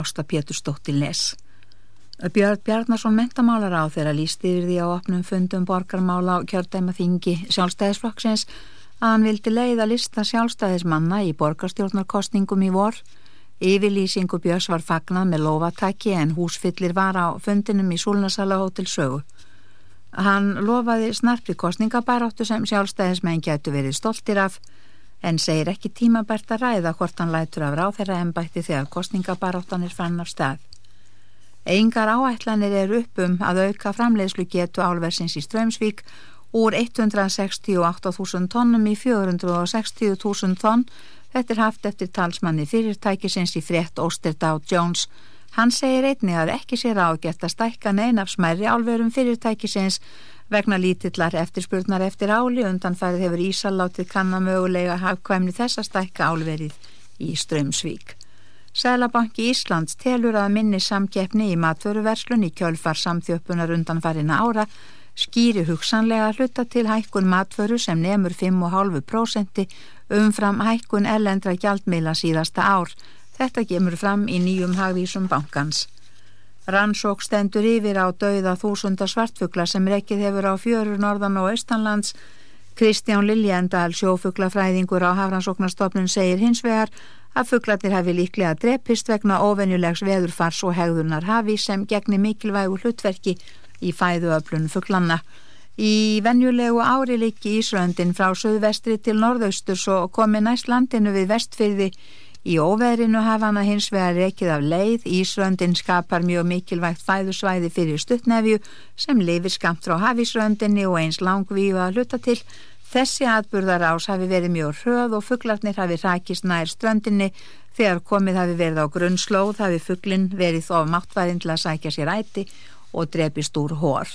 Ásta Pétursdóttir Les. Björn Bjarnason mentamálar á þeirra líst yfir því á opnum fundum borgarmála og kjördæma þingi sjálfstæðisflokksins að hann vildi leiða lista sjálfstæðismanna í borgarstjórnarkostningum í vor. Yfirlýsingu Björns var fagnað með lofatæki en húsfyllir var á fundinum í Súlnasala Hotel Sögu. Hann lofaði snarpri kostningabaráttu sem sjálfstæðismenn getur verið stoltir af en segir ekki tímabært að ræða hvort hann lætur af ráð þeirra ennbætti þegar kostningabaráttan er fann af stað. Engar áætlanir er upp um að auka framleiðslu getu álversins í Strömsvík úr 168.000 tónnum í 460.000 tónn. Þetta er haft eftir talsmanni fyrirtækisins í frétt Ósterdá Jones. Hann segir einni að ekki sér ágætt að stækka neinafsmæri álverum fyrirtækisins vegna lítillar eftirspurnar eftir áli undanfærið hefur Ísallátið kannamögulega hafkvæmni þess að stækka álverið í Strömsvík. Sælabanki Íslands telur að minni samkeppni í matvöruverslun í kjölfar samþjöppunar undanfarina ára skýri hugsanlega hluta til hækkun matvöru sem nefnur 5,5% umfram hækkun ellendra gjaldmiðla síðasta ár. Þetta gemur fram í nýjum hagvísum bankans. Rannsók stendur yfir á dauða þúsunda svartfugla sem rekkið hefur á fjörur norðan og austanlands Kristján Liljendal, sjófuglafræðingur á Hafrannsóknarstofnun, segir hins vegar að fuglatir hafi líklega drepist vegna ofenjulegs veðurfars og hegðunar hafi sem gegni mikilvægu hlutverki í fæðuöflun fuglanna. Í venjulegu ári líki Ísröndin frá söðvestri til norðausturs og komi næst landinu við vestfyrði í óveðrinu hafa hana hins vegar rekið af leið. Ísröndin skapar mjög mikilvægt fæðusvæði fyrir stuttnefju sem lifir skamt frá hafísröndinni og eins langvíu að hluta til Þessi atburðar ás hafi verið mjög hröð og fugglarnir hafi rækist nær ströndinni þegar komið hafi verið á grunnslóð hafi fugglinn verið of máttvæðin til að sækja sér æti og drepist úr hór.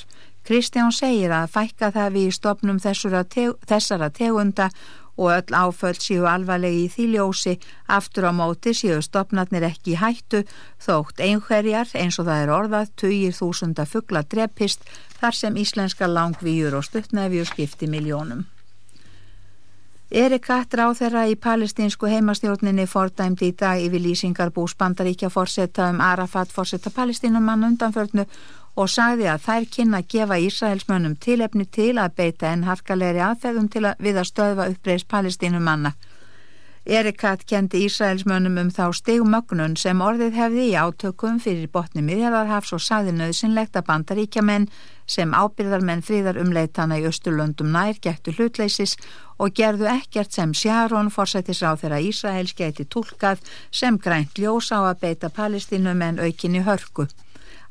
Kristján segir að fækka það við í stopnum teg, þessara tegunda og öll áföll séu alvarlegi í þýljósi, aftur á móti séu stopnarnir ekki í hættu, þótt einhverjar eins og það er orðað, tugir þúsunda fuggla drepist þar sem íslenska langvíur og stuttnefjur skipti miljónum. Erik Hatt ráð þeirra í palestinsku heimastjórninni fordæmdi í dag yfir lýsingar bús bandaríkja fórsetta um Arafat fórsetta palestinumann undanförnu og sagði að þær kynna að gefa Ísraelsmönnum tilefni til að beita en harkalegri aðferðum til að við að stöðva uppreist palestinumanna. Erikat kendi Ísraelsmönnum um þá stegumögnun sem orðið hefði í átökum fyrir botni miðjarðarhafs og sagði nöðsynlegt að bandaríkjamenn sem ábyrðarmenn fríðar umleitana í Östurlöndum nær gettu hlutleysis og gerðu ekkert sem Sjáron fórsættis á þeirra Ísraels geti tólkað sem grænt ljós á að beita palestínum en aukinni hörku.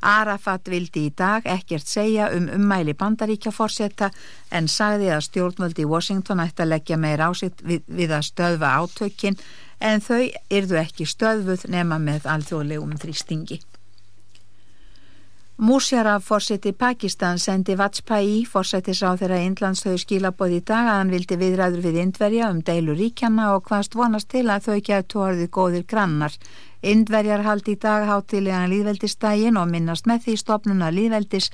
Arafat vildi í dag ekkert segja um ummæli bandaríkja fórsetta en sagði að stjórnvöldi í Washington ætti að leggja meir ásikt við, við að stöðva átökin en þau yrðu ekki stöðvuð nema með alþjóðlegum þrýstingi. Musharraf fórseti Pakistan sendi Vajpayee fórsetis á þeirra Indlandshau skilabóð í dag að hann vildi viðræður við Indverja um deilu ríkjana og hvaðst vonast til að þau getur orðið góðir grannar. Indverjar haldi í dag hátilega líðveldistægin og minnast með því stopnuna líðveldis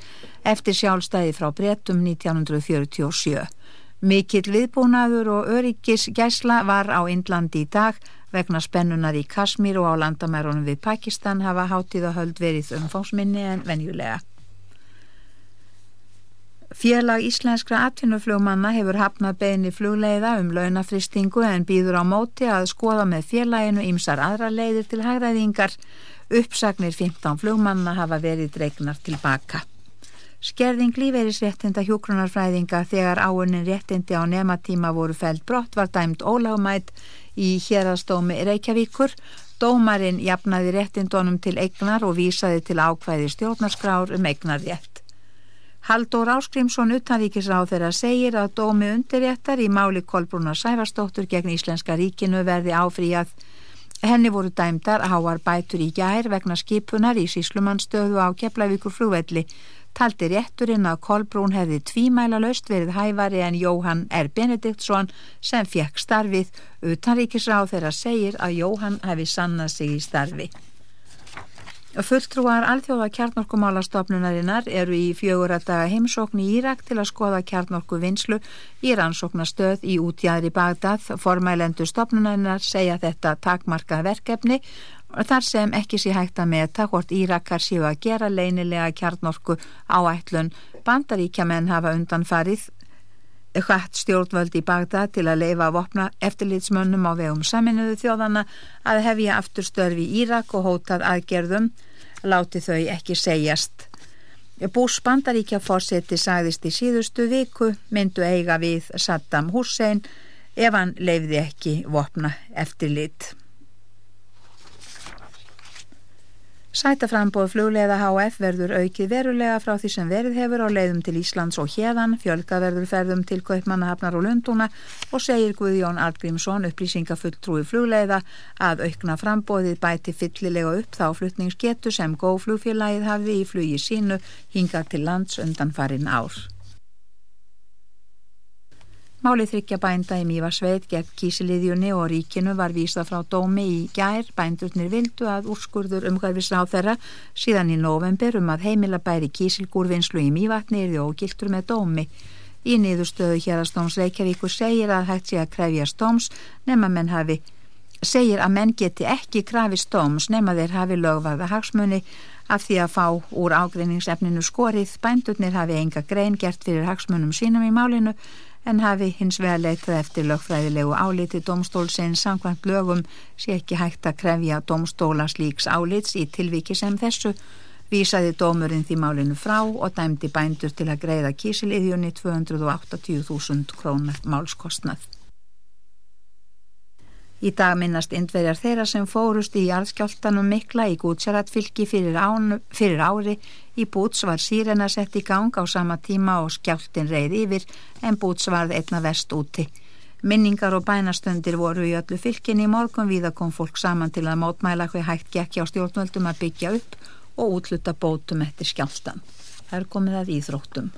eftir sjálfstæði frá brettum 1947. Mikill viðbúnaður og öryggis gæsla var á Indlandi í dag Vegna spennunar í Kasmír og á landamærunum við Pakistan hafa hátíða höld verið umfómsminni en venjulega. Félag íslenskra atvinnuflugmanna hefur hafnað beðinni flugleiða um launafristingu en býður á móti að skoða með félaginu ímsar aðra leiðir til hægræðingar. Uppsagnir 15 flugmanna hafa verið dregnar tilbaka. Skerðing lífeyrisréttinda hjókrunarfræðinga þegar áunin réttindi á nematíma voru fælt brott var dæmt ólagumætt í hérastómi Reykjavíkur. Dómarinn jafnaði réttindónum til eignar og vísaði til ákvæði stjórnarskrár um eignarrétt. Haldur Áskrimsson utanvíkisráð þeirra segir að dómi undirréttar í máli Kolbrúnar Sæfarsdóttur gegn Íslenska ríkinu verði áfríjað. Henni voru dæmdar háar bætur í gær vegna skipunar í síslumannstöðu á Keflavíkur flúvelli taldi rétturinn að Kolbrún hefði tvímæla löst verið hævari en Jóhann R. Benediktsson sem fekk starfið utanríkisráð þeirra segir að Jóhann hefði sannað sig í starfi. Fulltrúar alþjóða kjarnorkumálastofnunarinnar eru í fjögur að daga heimsókn í Írak til að skoða kjarnorku vinslu í rannsóknastöð í útjæðri Bagdad. Formælendu stofnunarinnar segja þetta takmarkað verkefni þar sem ekki sé hægt að meta hvort Írakar séu að gera leinilega kjarnorku áætlun bandaríkja menn hafa undanfarið hvaðt stjórnvöld í Bagdad til að leifa að vopna eftirlitsmönnum á vegum saminuðu þjóðana að hefja aftur störfi í Írak og hótað aðgerðum láti þau ekki segjast. Bús bandaríkja fórseti sagðist í síðustu viku myndu eiga við Saddam Hussein ef hann leifði ekki vopna eftirlit. Sætaframbóð flugleiða HF verður aukið verulega frá því sem verið hefur á leiðum til Íslands og hérðan, fjölga verður ferðum til Kaupmannahafnar og Lundúna og segir Guðjón Argrímsson upplýsingafulltrúi flugleiða að aukna frambóðið bæti fyllilega upp þá flutningsgetu sem góflugfélagið hafði í flugi sínu hinga til lands undan farin ár. Málið þryggja bænda í Mývarsveit gegn kísiliðjunni og ríkinu var vísa frá dómi í gær. Bændurnir vildu að úrskurður umhverfis á þeirra síðan í november um að heimila bæri kísilgúrvinnslu í Mývatni er því ógiltur með dómi. Í niðurstöðu hér að Stóms Reykjavíkur segir að hægt sé að krefja Stóms nema menn hafi segir að menn geti ekki krafi Stóms nema þeir hafi lögvarða hagsmunni af því að fá úr ágreiningsefninu skorið. Bændurnir hafi enga grein gert fyrir hagsmunum sínum í málinu en hafi hins vegar leitað eftir lögfræðilegu áliti domstólsins samkvæmt lögum sé ekki hægt að krefja domstóla slíks álits í tilviki sem þessu vísaði dómurinn því málinu frá og dæmdi bændur til að greiða kísiliðjunni 280.000 krónar málskostnað. Í dag minnast indverjar þeirra sem fórust í jarðskjáltanum mikla í Gútsjaratfylki fyrir, fyrir ári. Í Búts var sírena sett í gang á sama tíma og skjáltin reið yfir en Búts varð einna vest úti. Minningar og bænastundir voru í öllu fylkinni í morgun við að kom fólk saman til að mótmæla hver hægt gekk á stjórnvöldum að byggja upp og útluta bótum eftir skjáltan. Það er komið að íþróttum.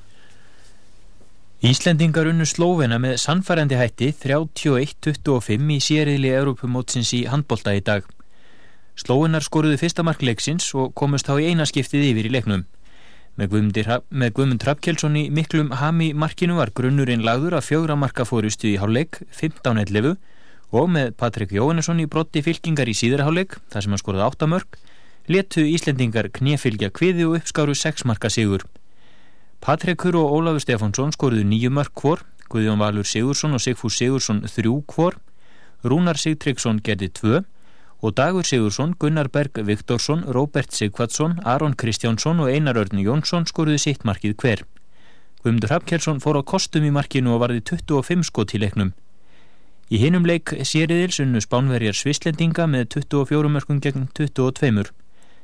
Íslendingar unnu Slóvena með sannfærandi hætti 31-25 í sériðli Europamótsins í handbolta í dag. Slóvenar skoruðu fyrsta markleiksins og komust þá í einaskiptið yfir í leiknum. Með Guðmund Trappkjelsson í miklum hami markinu var grunnurinn lagður að fjögra marka fórustu í háluleik 15-11 og með Patrik Jóhannesson í brotti fylkingar í síðarháluleik, þar sem hann skoruði 8 mörg, letu Íslendingar knefylgja kviði og uppskáru 6 marka sigur. Patrekur og Ólafur Stefánsson skoruðu nýju mörg hvor, Guðjón Valur Sigursson og Sigfús Sigursson þrjú hvor, Rúnar Sigtryggsson gerði tvö og Dagur Sigursson, Gunnar Berg Viktorsson, Róbert Sigvatsson, Aron Kristjánsson og Einar Örn Jónsson skoruðu sitt markið hver. Guðmundur Hapkjelsson fór á kostum í markinu og varði 25 skot í leiknum. Í hinum leik sériðils unnu Spánverjar Svislendinga með 24 mörgum gegn 22.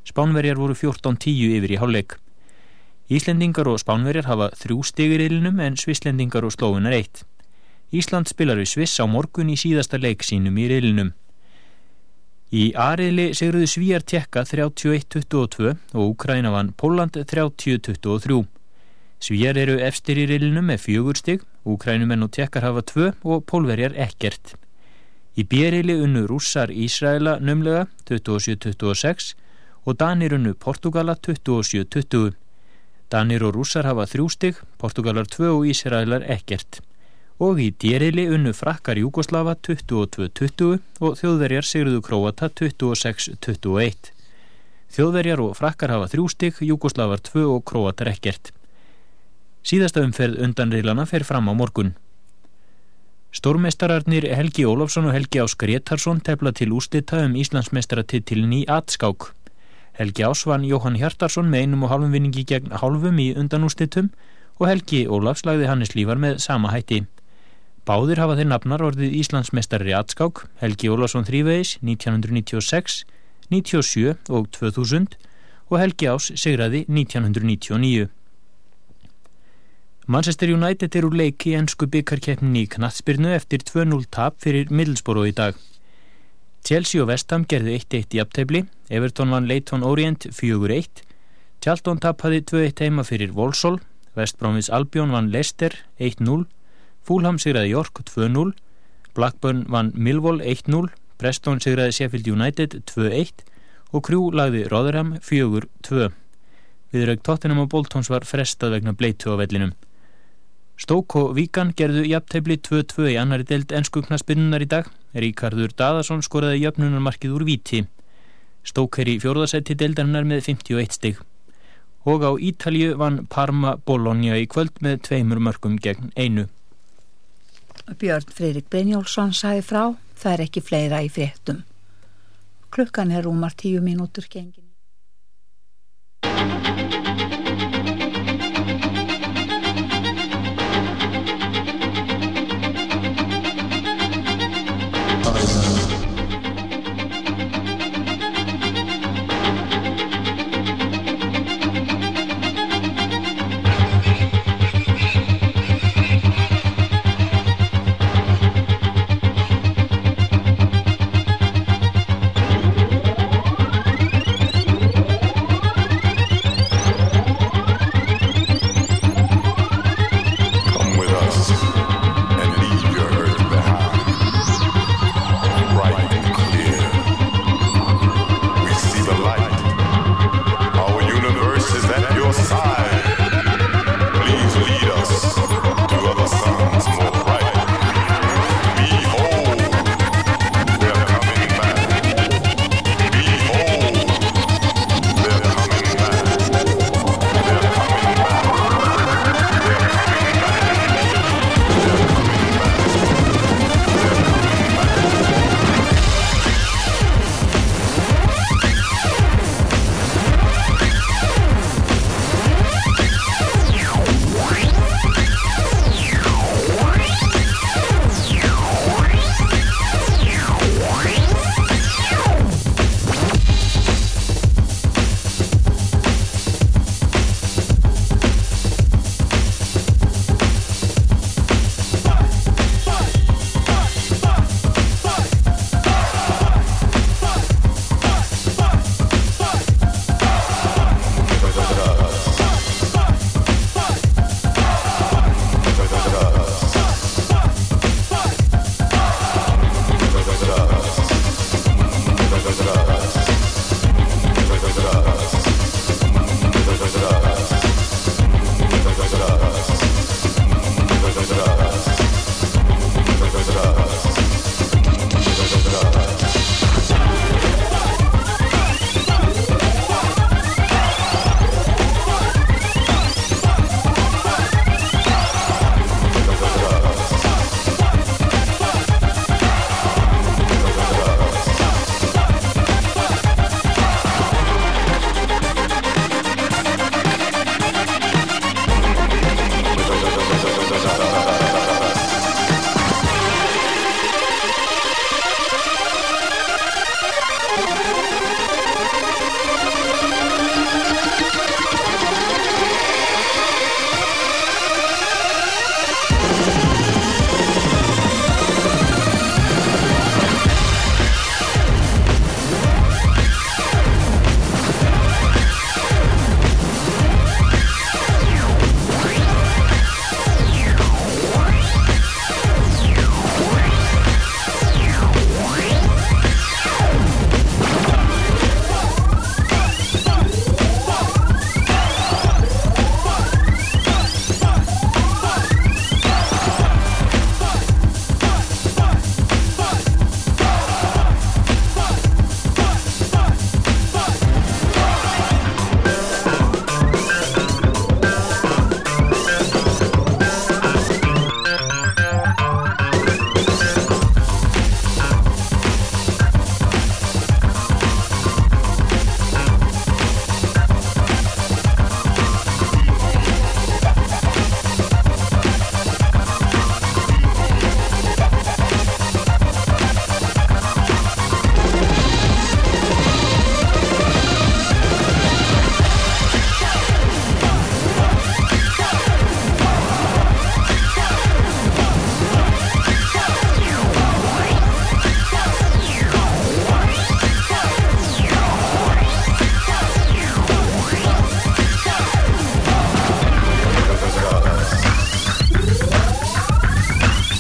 Spánverjar voru 14-10 yfir í hálfleik. Íslendingar og Spánverjar hafa þrjú stigir ylinum en Svislendingar og Slóunar eitt. Ísland spilar við Sviss á morgun í síðasta leik sínum í ylinum. Í Ariðli segruðu Svíjar tekka 31-22 og Úkræna vann Póland 30-23. Svíjar eru efstir í ylinum með fjögur stig, Úkrænumenn og tekkar hafa tvö og Pólverjar ekkert. Í Bérili unnu rússar Ísraela nömlega 27-26 og Danir unnu Portugala 27-20. Danir og rússar hafa þrjú stygg, Portugalar tvö og Ísraelar ekkert. Og í dýrili unnu frakkar Júkoslava 22-20 og þjóðverjar sigruðu Króata 26-21. Þjóðverjar og frakkar hafa þrjú stygg, Júkoslavar tvö og Króatar ekkert. Síðasta umferð undan reilana fer fram á morgun. Stórmestararnir Helgi Ólafsson og Helgi Áskar Jéttarsson tefla til ústita um Íslandsmestaratitilin í Atskák. Helgi Ásvann Jóhann Hjartarsson með einum og halvum vinningi gegn halvum í undanústittum og Helgi Ólafs lagði Hannes Lífar með sama hætti. Báðir hafa þeir nafnar orðið Íslandsmestari Atskák, Helgi Ólafsson þrýveis 1996, 97 og 2000 og Helgi Ás segraði 1999. Manchester United eru leiki í ennsku byggarkeppninni í knatsbyrnu eftir 2-0 tap fyrir Middlesborough í dag. Chelsea og Vestham gerðu 1-1 í aptæfli, Everton vann Leighton Orient 4-1, Charlton taphaði 2-1 heima fyrir Volsól, Westbromis Albion vann Leicester 1-0, Fulham sigraði York 2-0, Blackburn vann Millwall 1-0, Preston sigraði Sheffield United 2-1 og Crew lagði Rotherham 4-2. Viðraug Tottenham og Boltons var frestað vegna bleitu á vellinum. Stók og Víkan gerðu jafntefli 2-2 í annari deild ennskugnaspinnunar í dag. Ríkardur Daðarsson skoraði jöfnunarmarkið úr víti. Stók er í fjórðasetti deildarinnar með 51 stig. Og á Ítalju vann Parma Bologna í kvöld með tveimur mörgum gegn einu. Björn Freirik Brynjólfsson sæði frá, það er ekki fleira í fréttum. Klukkan er rúmar tíu mínútur gengin.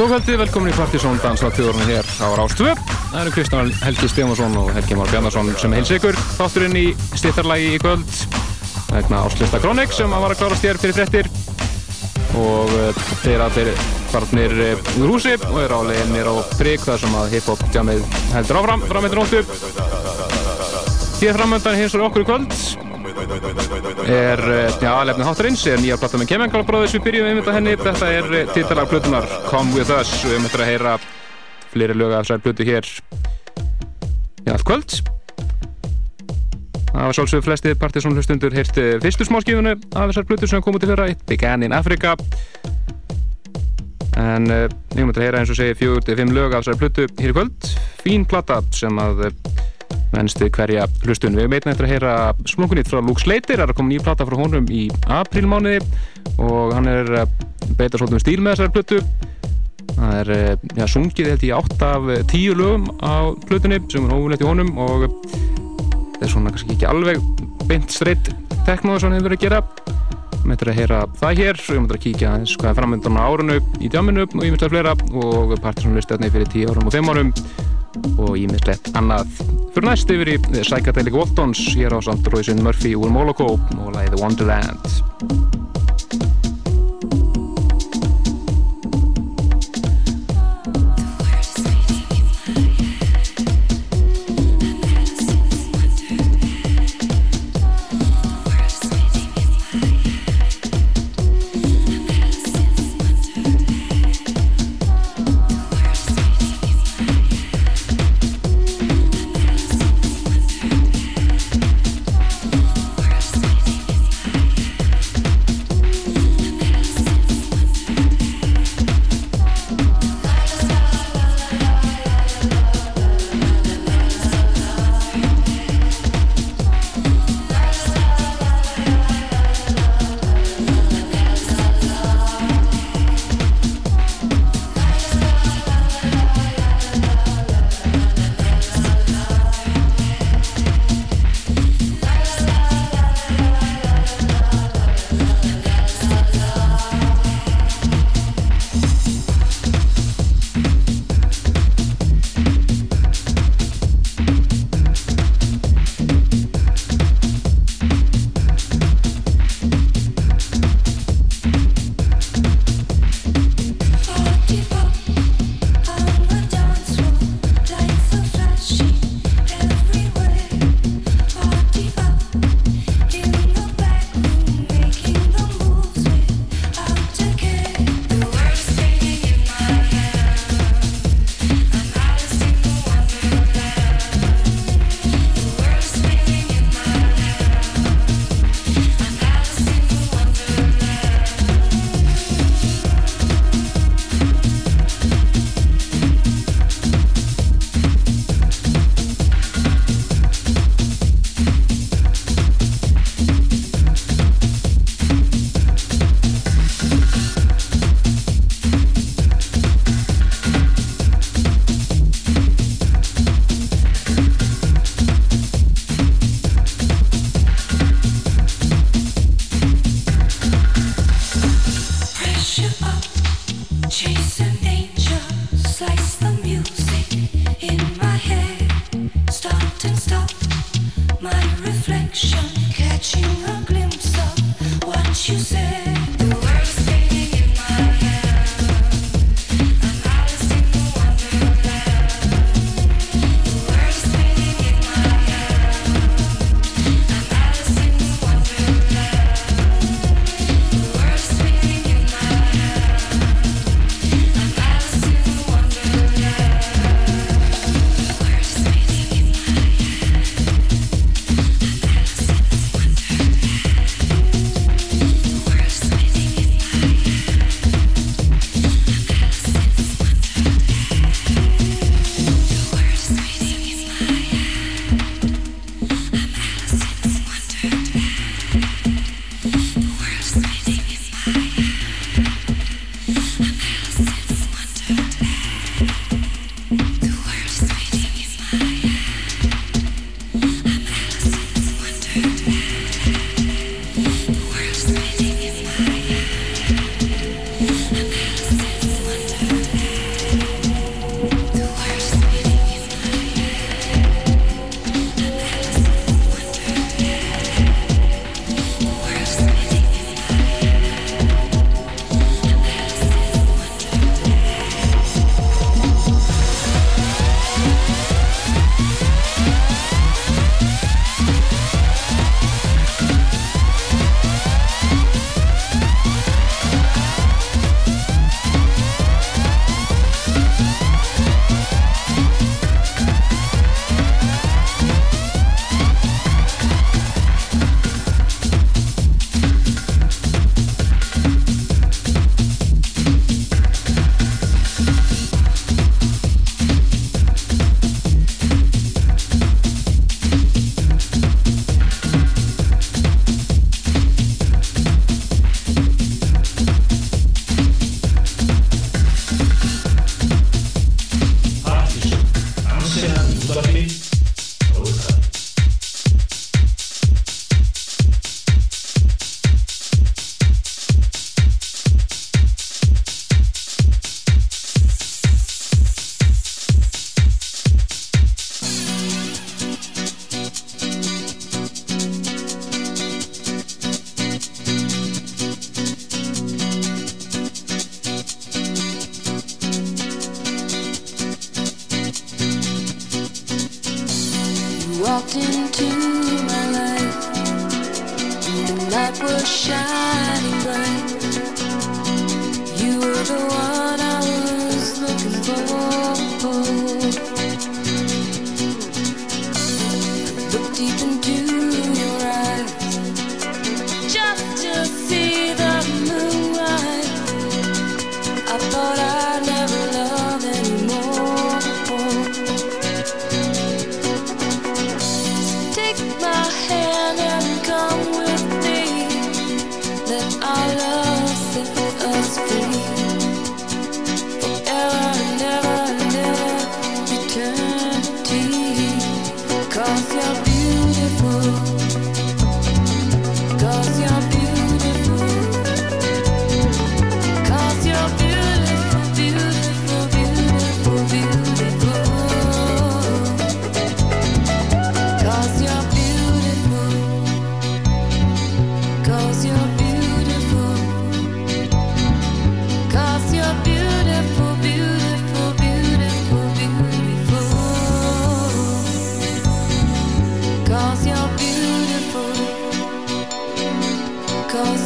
Góðkvöldi, velkomin í Partíson Dansatjóðurinn hér á Rástvöp. Það eru Kristján Helgi Stefansson og Helgi Már Bjarnarsson sem heils ykkur. Þátturinn í stittarlægi í kvöld vegna áslista Kronik sem var að klárast hér fyrir frettir og uh, þeir allir farnir uh, úr húsi og er álegin mér á Frigg þar sem að hip-hop jamið heldur áfram frá myndir nóttu. Hér framöndan hins vegar okkur í kvöld er, eh, já, alefni háttarins er nýja platta með Brothers. Við byrjum við mynda henni, þetta er eh, titalag plötunar Come With Us. Og við myndum að heyra fleiri lög af þessar plötu hér í allt kvöld. Það var svolsögur flesti partysón hlustundur heyrti eh, fyrstu smáskífunu af þessar plötu sem kom út í fyrra, It Began in Africa. En við myndum að heyra eins og segi fjögur til fimm lög af þessar plötu hér í kvöld. Fín platta sem að mennstu hverja hlustun. Við meitum eftir að heyra smunkunýtt frá Luke Slater, það er að koma nýja plata frá honum í aprílmániði og hann er beita svolítið um stíl með þessari plötu. Það er ja, sungið held ég átt af tíu lögum á plötunni sem er óvunlegt í honum og það er svona kannski ekki alveg beint streitt teknóður sem hann hefur verið að gera. Við meitum að heyra það hér og við meitum að kíkja aðeins hvað er framöndan á árunu í djáminu og ég meitum að fleira og partysónlistöðni fyrir tíu árum og fimm árum og ímiðslegt annað. Fyrir næst yfir í Psychedelic Waltons hér á samt Róðsson Murphy úr Moloko og læði Wonderland.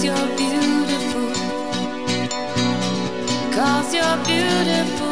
Cause you're beautiful. Cause you're beautiful.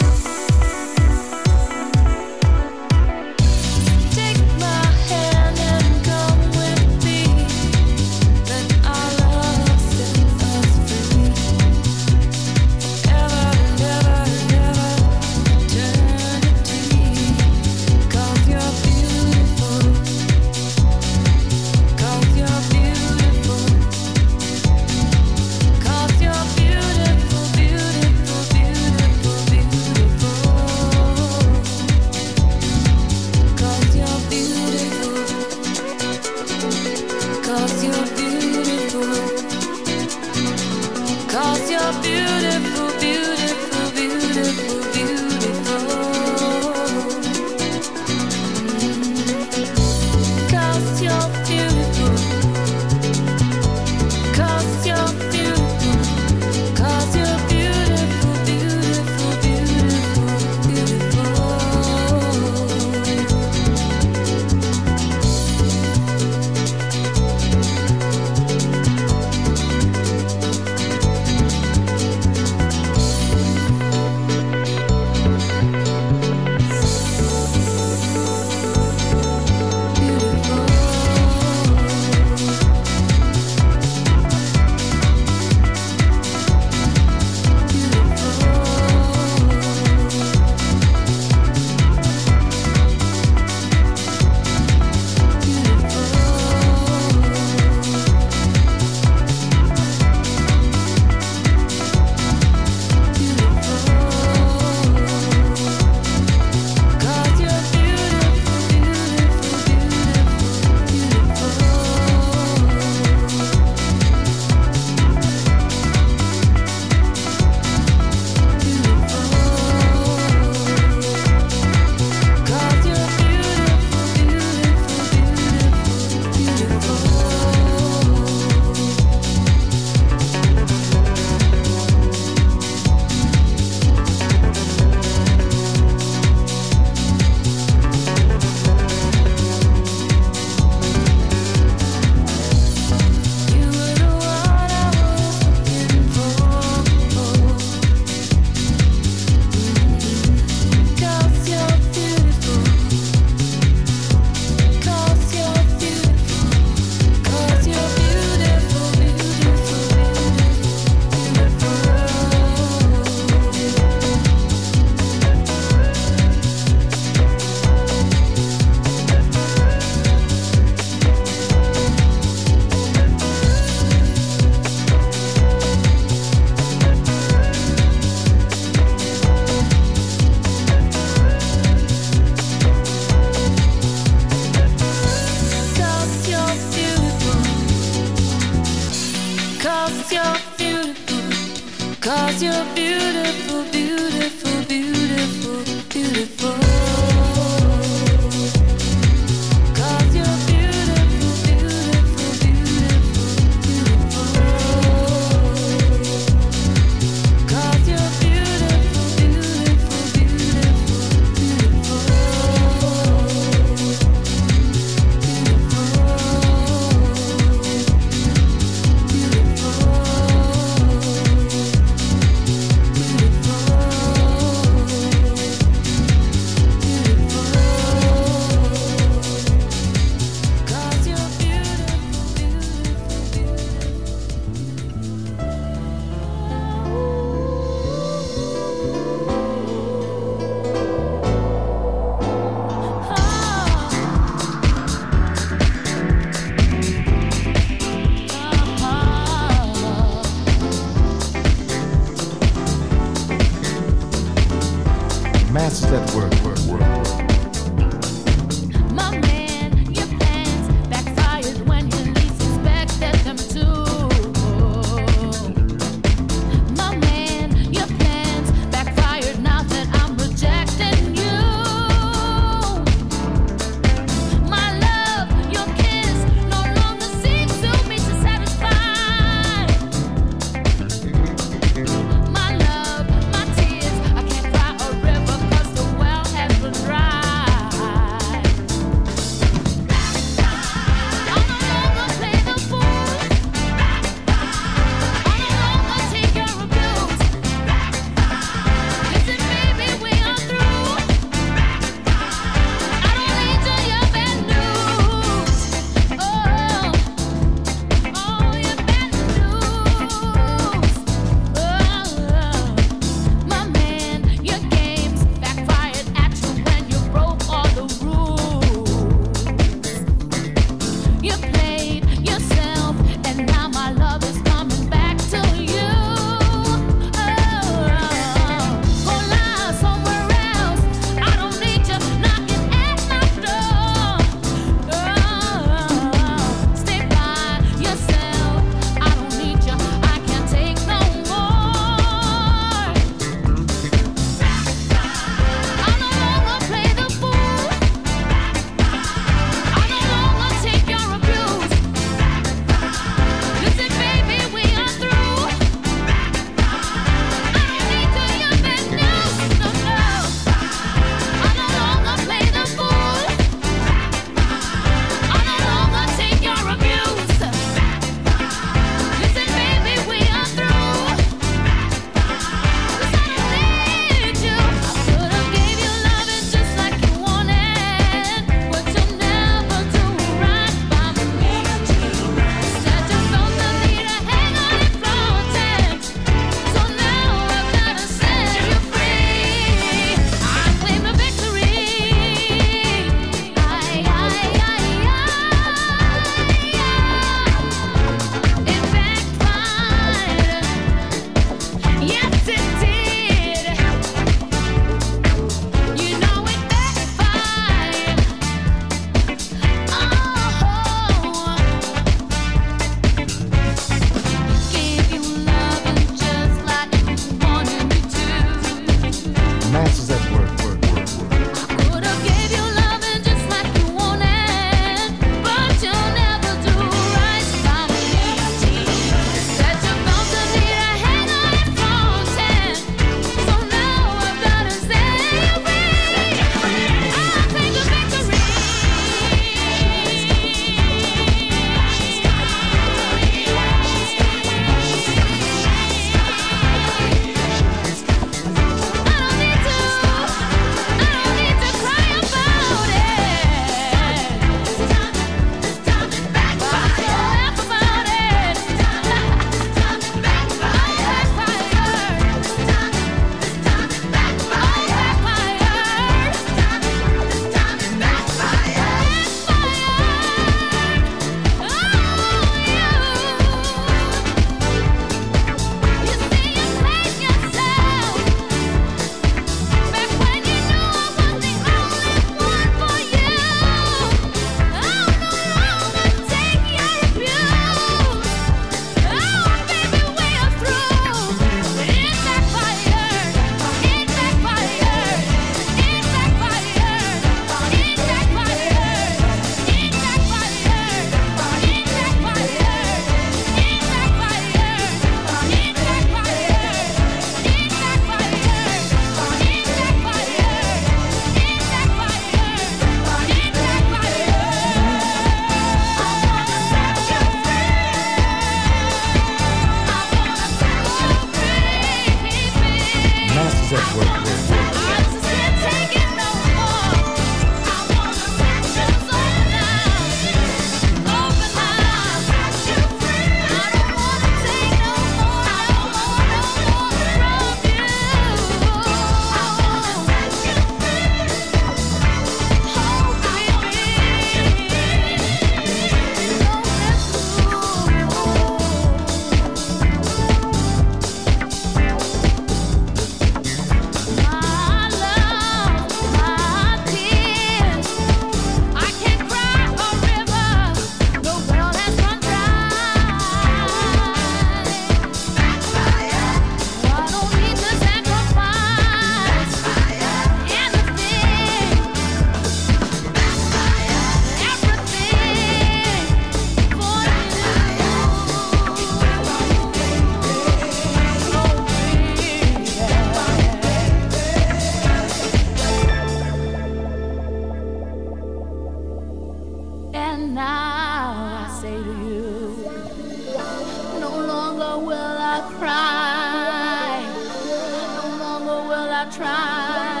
Try.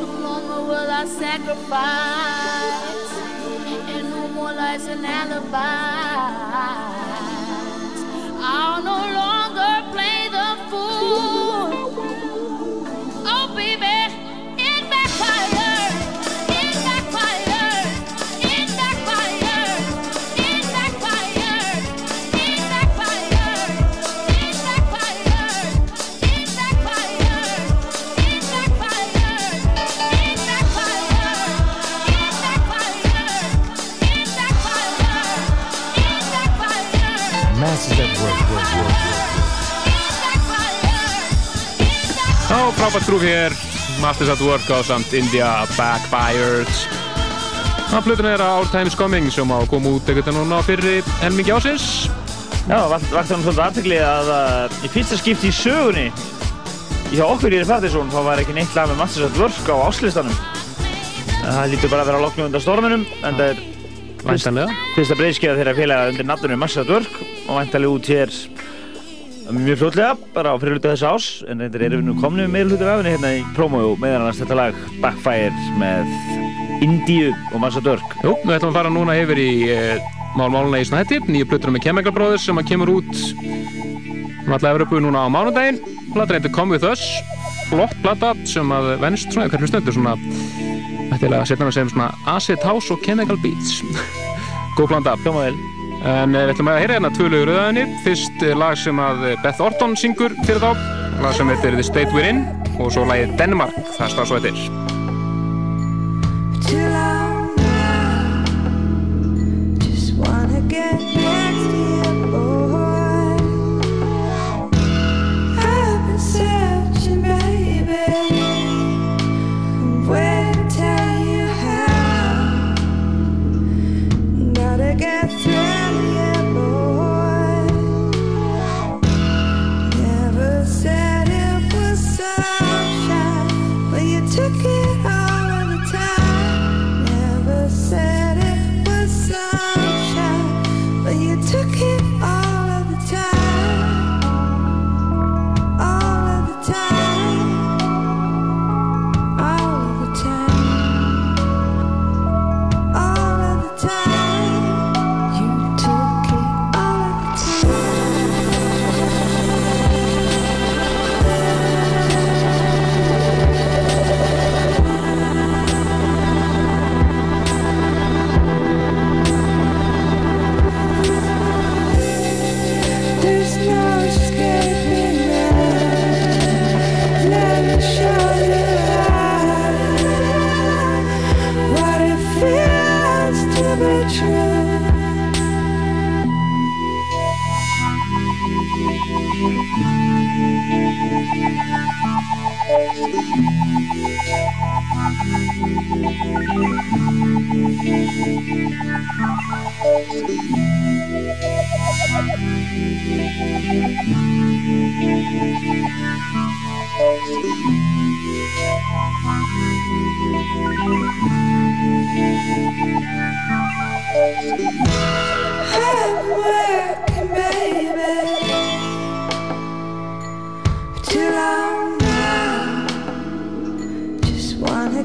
No longer will I sacrifice. And no more lies and alibis. Frábært grúf hér. Masters at Work á samt India Backfired Það plötun er að Our Time's Coming sem á að koma út ekkert núna fyrri helmingi ásins Já, vart vart þannig svolítið aðtegli að í fyrsta skipti í sögunni hjá okkur í Partiðsson þá var ekki neitt lag með Masters at Work á áslistanum. Það lítur bara að vera að lokna undan storminum en það er fyrsta breyðskeiða þeirra félaga undir nafnunum Masters at Work og væntalega út hér mjög fljótlega bara á fyrirlutu þessu ás en reyndar erum við nú komnið með meðlutur af henni hérna í promo meðan annars þetta lag Backfire með Indíu og at Work. Jú, við ætlum að fara núna yfir í uh, málmáluna í Snætti nýju plötunum með Chemical Brothers sem að kemur út um alla Evropu núna á mánudaginn platan heitir Come With Us flott plata sem að venst svona, hvernig stöndur svona ættilega að setja hana sem svona Acid House og Chemical Beats góð planta Hljóma vel. En eh, við ætlum að heyra hérna tvö lögur auðaðinni. Fyrst eh, lag sem að eh, Beth Orton syngur fyrir þá, lag sem heitir The State We're In og svo lagið Denmark, það stað svo heitir.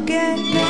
forget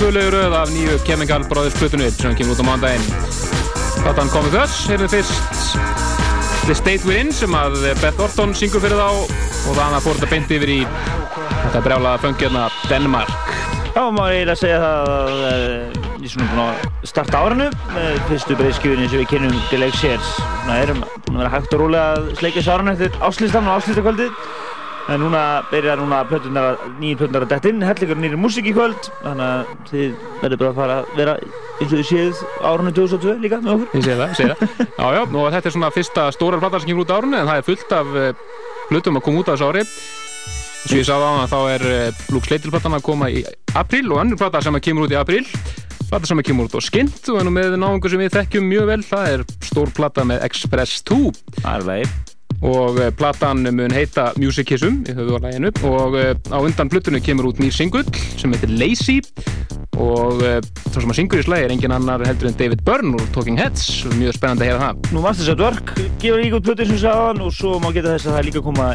að tvölu röð af nýju Chemical Brothers Plutunni sem kemur út á mándaginn. Platan komið þess, við fyrst The State We're In sem að Beth Orton syngur fyrir þá og þannig að fór þetta beint yfir í þetta brjálaða fengirna Denmark. Já, maður eiginlega segja það að uh, ég er svona búinn að starta árinu með fyrstu breyðskjöfunni sem við kynum til leiks hér. Svona erum búin að vera hægt og rólega að sleika þessu árinu eftir áslýstan og áslýstakvöldið. En núna byrjar núna nýjir plötunar að detta inn, hellingar nýjir músík í kvöld, þannig að þið verður bara að fara að vera eins og þið séð árinu 2002 líka með okkur. Ég sé það, sé það. Já, já, og þetta er svona fyrsta stóra plata sem kemur út á árinu en það er fullt af uh, hlutum að koma út á þessu ári. Svo ég sagði á það, þá er Luke Slater platan að koma í april og önnur plata sem að kemur út í april. Plata sem að kemur út á Skint og ennum með náðungu sem við þekkjum mjög vel, það er stór plata með Express 2 Það er vegið. Og uh, platan mun heita Music Kissum í höfuðalæginu og uh, á undan plötunni kemur út nýr singull sem heitir Lazy. Og það sem að syngur í slagi er engin annar heldur en David Byrne úr Talking Heads. Mjög spennandi að heyra það. Nú Masters at Work gefur líka út plötu sem sagðan og svo má geta þess að það líka að koma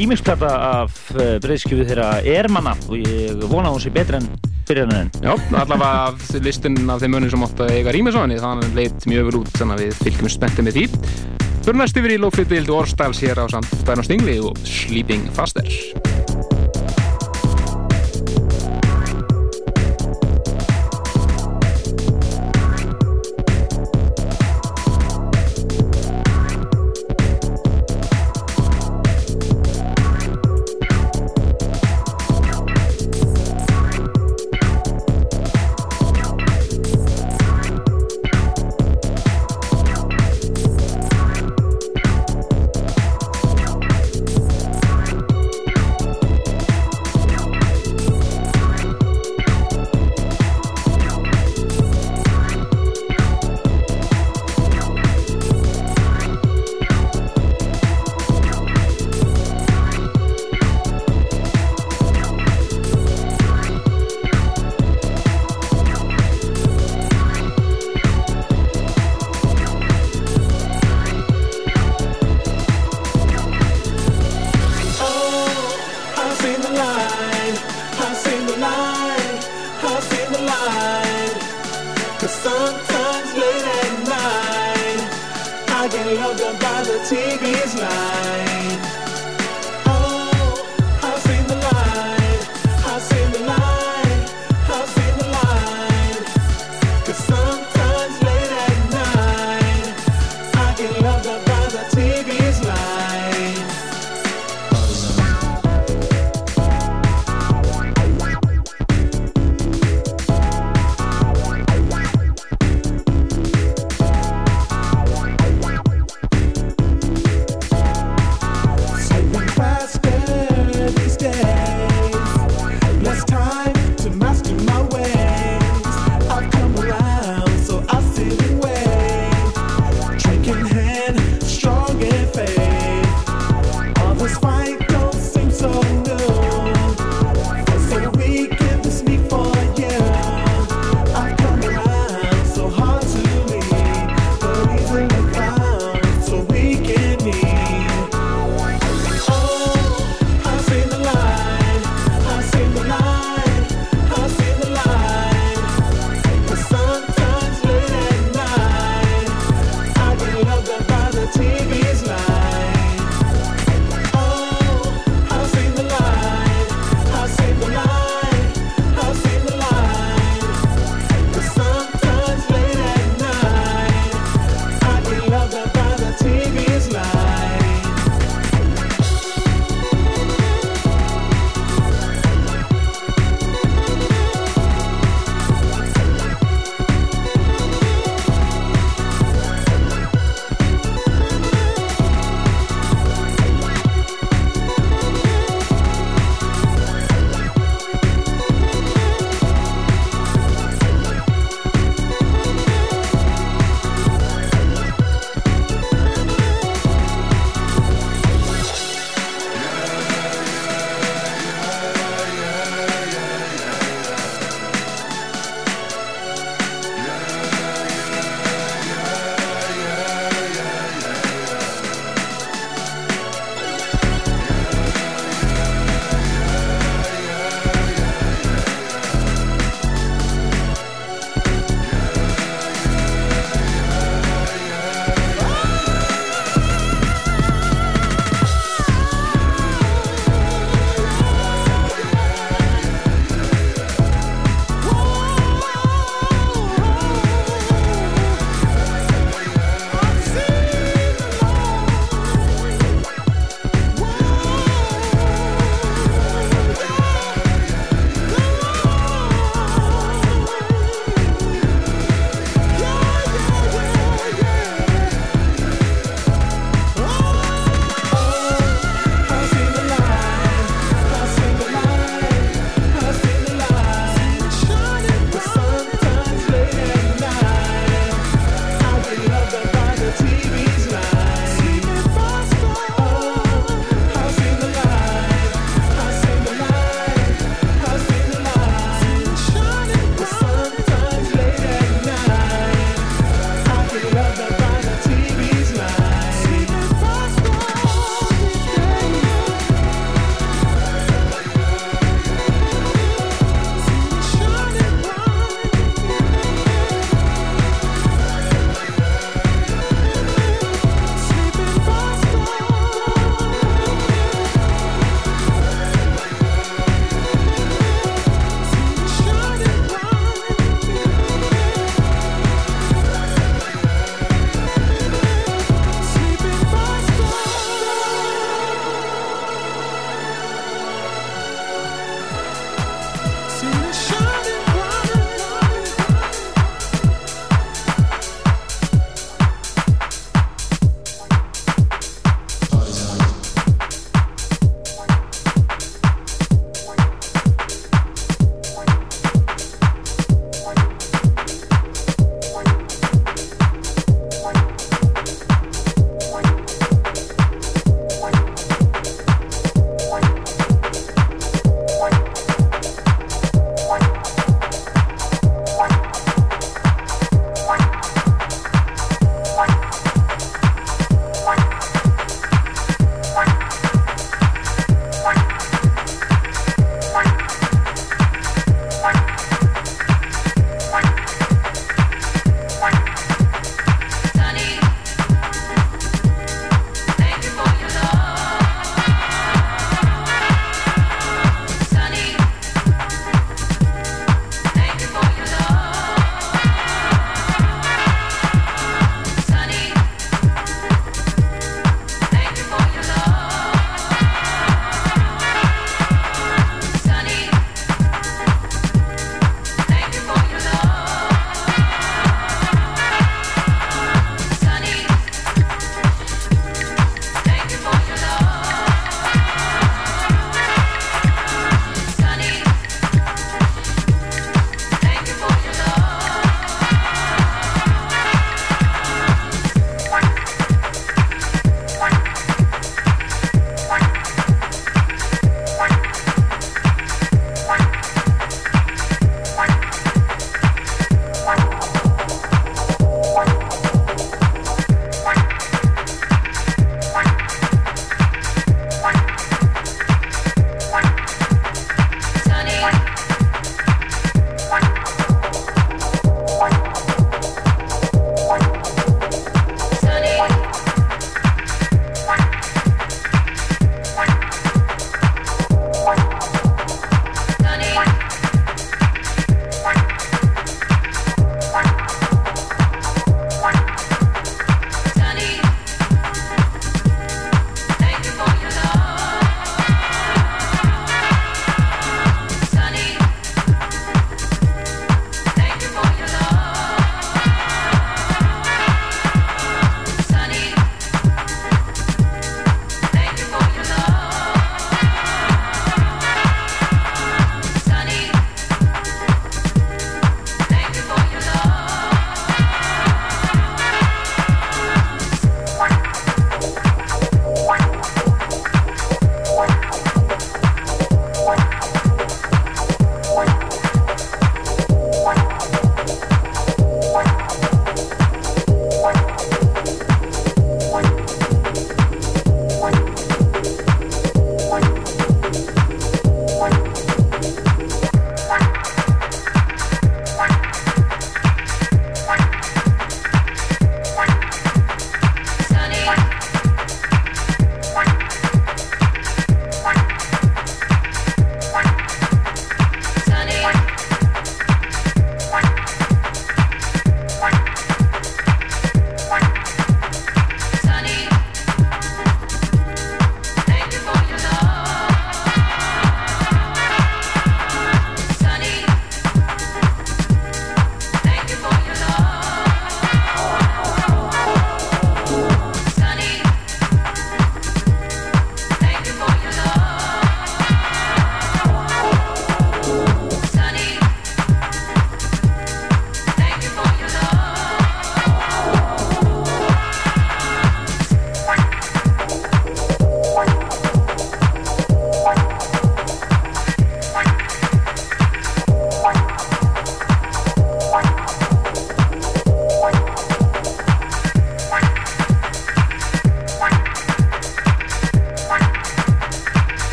remixplata af breyðskjöfu þeirra Ermanna og ég vona að hún sé betra en byrjarinn Já, allavega listin af þeim mönnum sem átt að eiga rýmis á henni, þannig að leit mjög vel út þannig að við fylgjum spenntið með því. Fyrir næst yfir í Lóflitvild og Orstals hér á samt Bæn og Stingli og Sleeping Faster.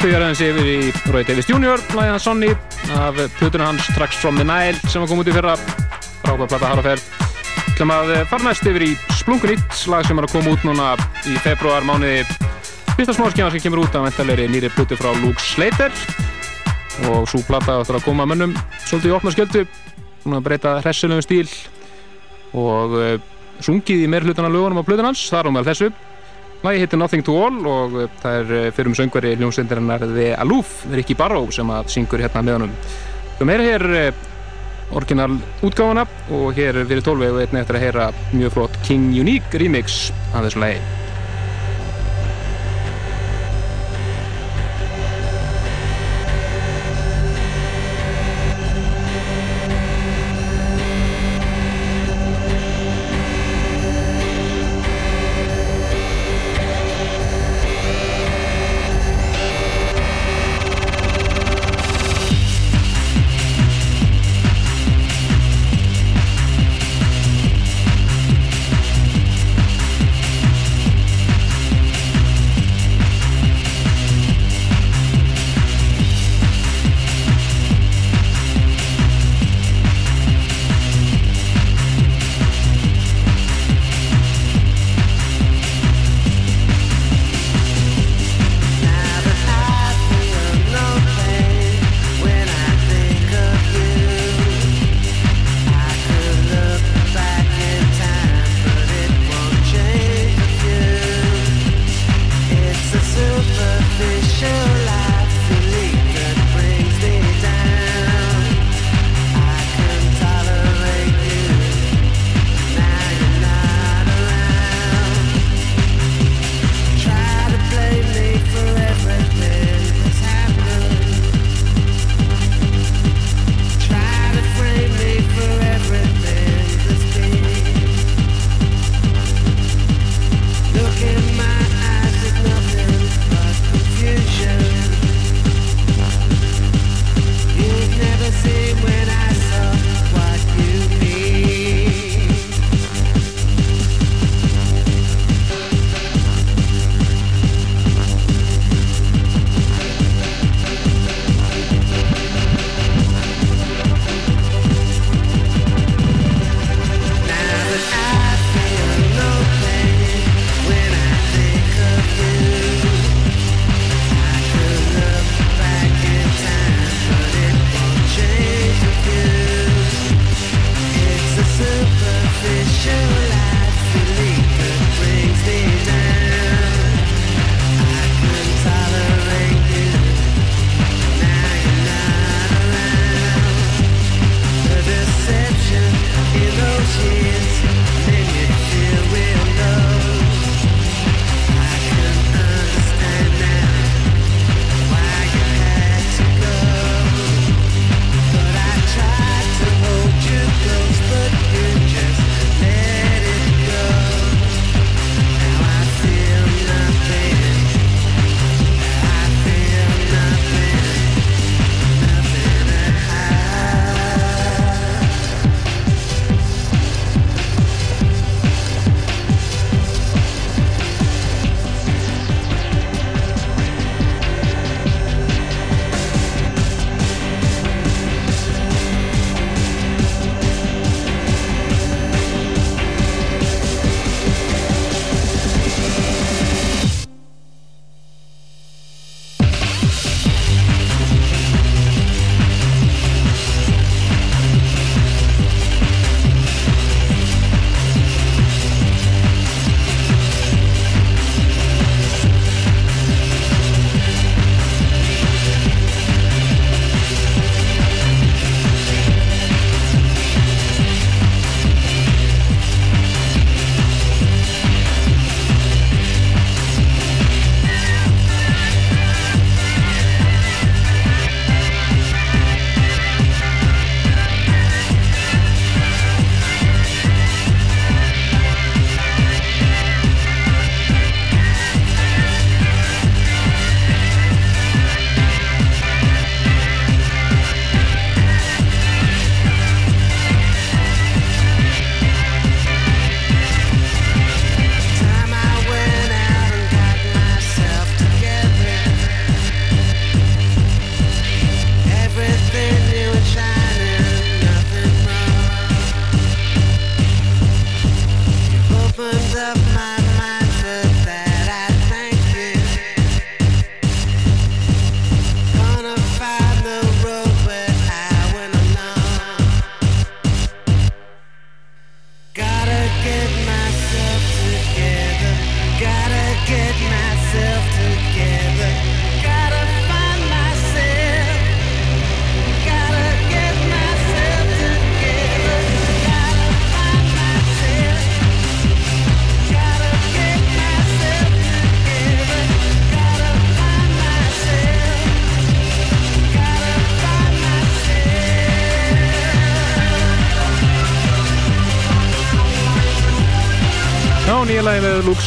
Þau er aðeins yfir í Roy Davis Jr. Læðan Sonny af plötunum hans Tracks from the Nile sem var komið út í fyrra. Frábæð plata Harafær ætlum að eh, fara næst yfir í Splunkunýtt lag sem er að koma út núna í februar mánuði. Fyrsta smáskjána sem kemur út af ventalegri nýri plötu frá Luke Slater. Og svo plata áttur að koma mönnum svolítið í opna skjöldu. Svona að breyta hressilegum stíl og uh, sungið í meir hlutana lögunum á plötun hans, þar á meðal þessu Lagi heitir Nothing to All og það er uh, fyrir um söngveri hljómsveindarinnar The Aloof, Ricky Barrow sem að syngur hérna með honum. Þú meira hér uh, orginal útgáfuna og hér fyrir tólvegu einnig eftir að heyra mjög flott King Unique remix af þessu lagi.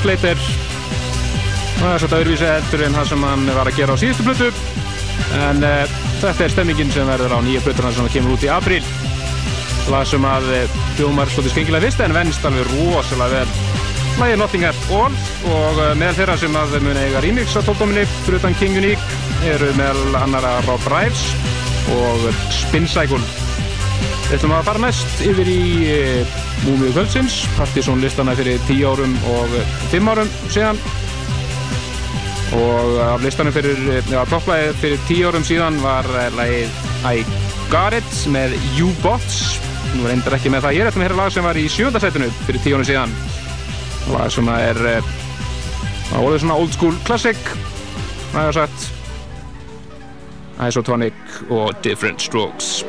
Slater það er svolítið öðruvísi heldur en það sem hann var að gera á síðustu plötu. En uh, þetta er stemmingin sem verður á nýja plötuna sem kemur út í april lag sem að uh, hljómar svolítið skengilega vist en venst alveg rosalega vel. Lagið Nothing at All og uh, meðal þeirra sem að mun eiga remix á tóldóminni fyrir utan King Unique eru meðal annara Rob Rives og Spin Cycle Við ætlum að fara næst yfir í uh, Múmiðu kvöldsins, Partizón listana fyrir 10 árum og 5 árum síðan. Og af listanum fyrir, já, topplæðið fyrir 10 árum síðan var uh, lagið I Got It með U-Bots. Nú reyndar ekki með það, ég er eftir með hér lag sem var í sjöndasætinu fyrir 10 árum síðan. Lag sem er uh, orðið svona old school classic nægarsett Isotonic og Different Strokes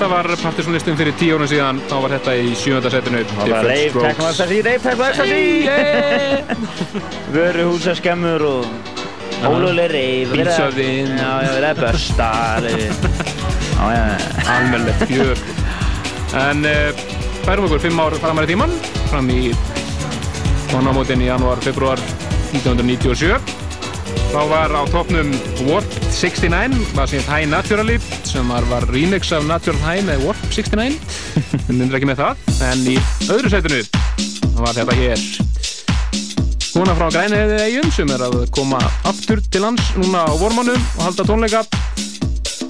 þetta var partysónlistin fyrir tíu árun síðan, þá var þetta í sjönda setinu. Það var reif, teknvægstasi, reif, teknvægstasi Vöru húsa skemmur og óluleg reif Bílsöðin. Já, já, verið að börsta alveg. Almennilegt fjör. En uh, færum okkur fimm ár framar í tíman fram í tónamótin í janúar, februar 1997 þá var á topnum Warp 69 var síðan High Naturally sem var, var remix af Natural High með Warp 69 við myndir ekki með það en í öðru setinu var þetta hér. Núna frá Grænheiði eigum sem er að koma aftur til hans núna á vormannum og halda tónleika.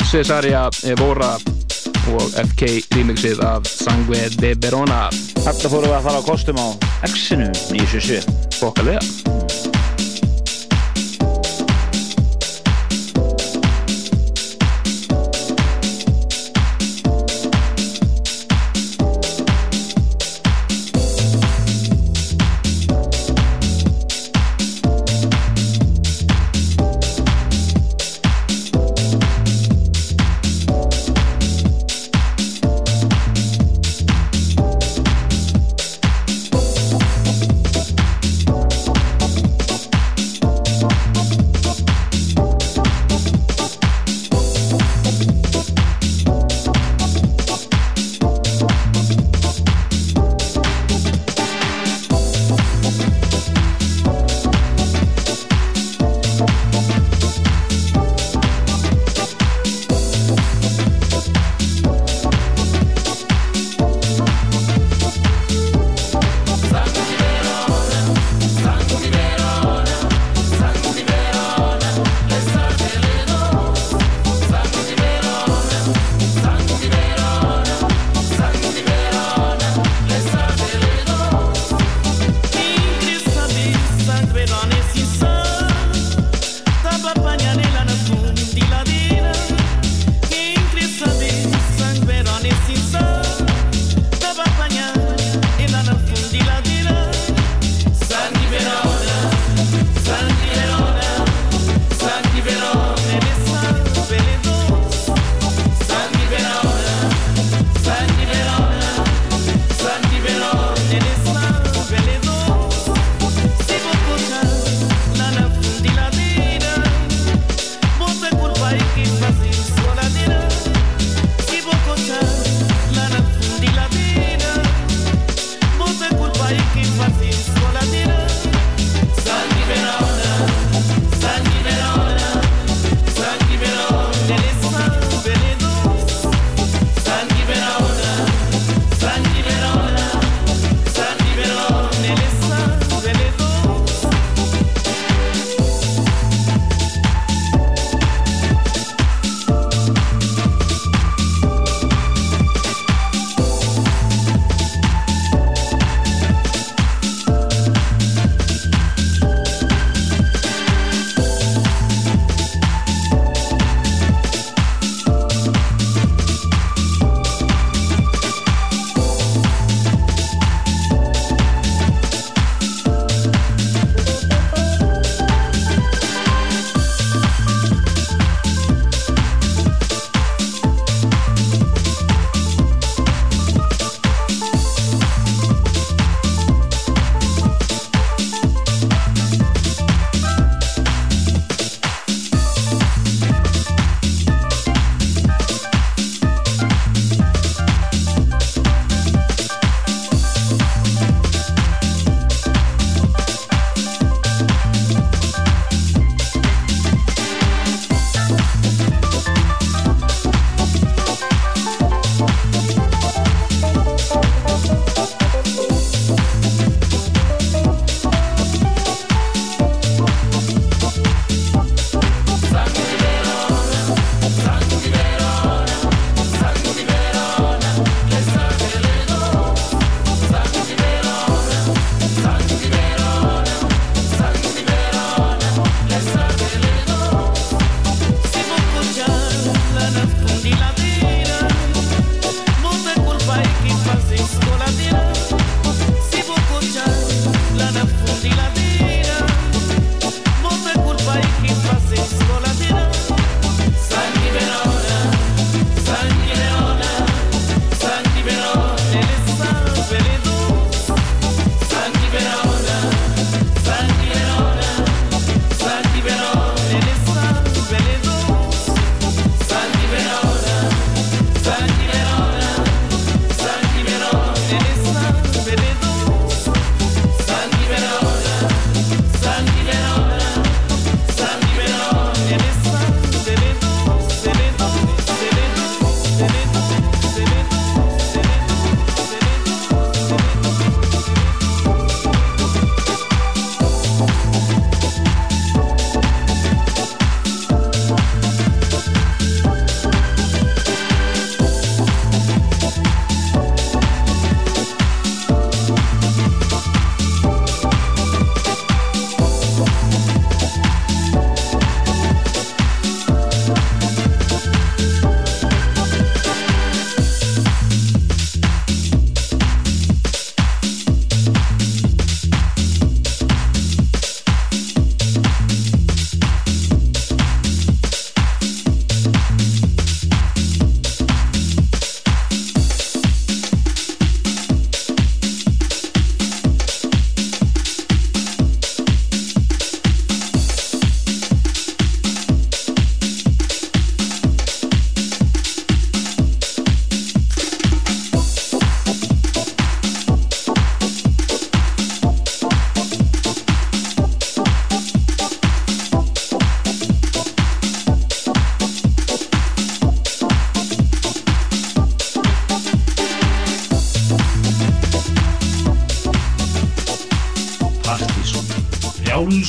Cesaria Evora og FK remixið af Sangue de Verona. Þetta fórum við að fara á kostum á X-inu 977 Bokkalega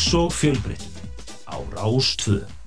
Frjáls og fjölbreytt á Rástvö.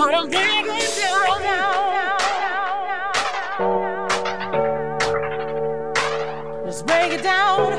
girl, get it down. Let's break it down.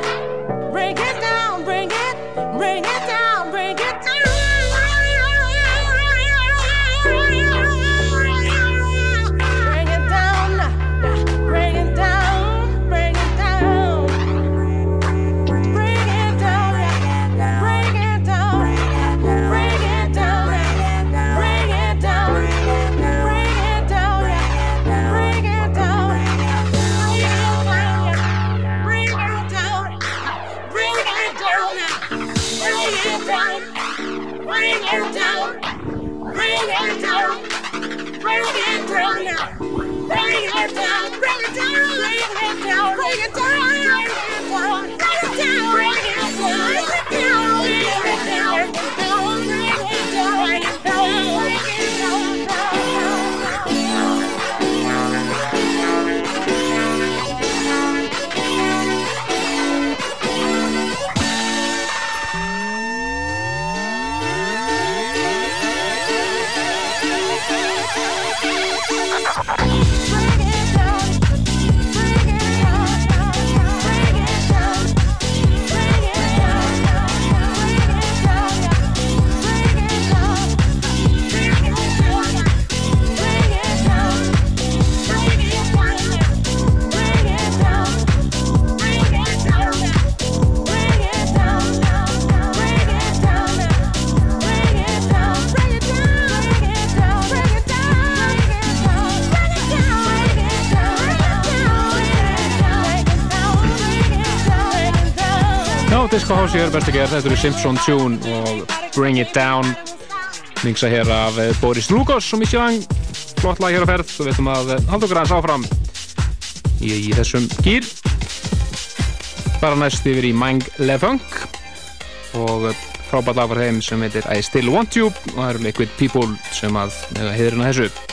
Disco House að gera, þetta eru Simpson Tune og Bring It Down. Mingsa hér af eh, Boris Lugos og Missi Vang Flott lag hér á ferð og við ætlum að eh, halda okkur aðeins áfram í, í þessum gýr bara næst yfir í Mang Le Funk og eh, frábært lag frá þeim sem heitir I Still Want You og það eru Liquid People sem að heiðurinn að þessu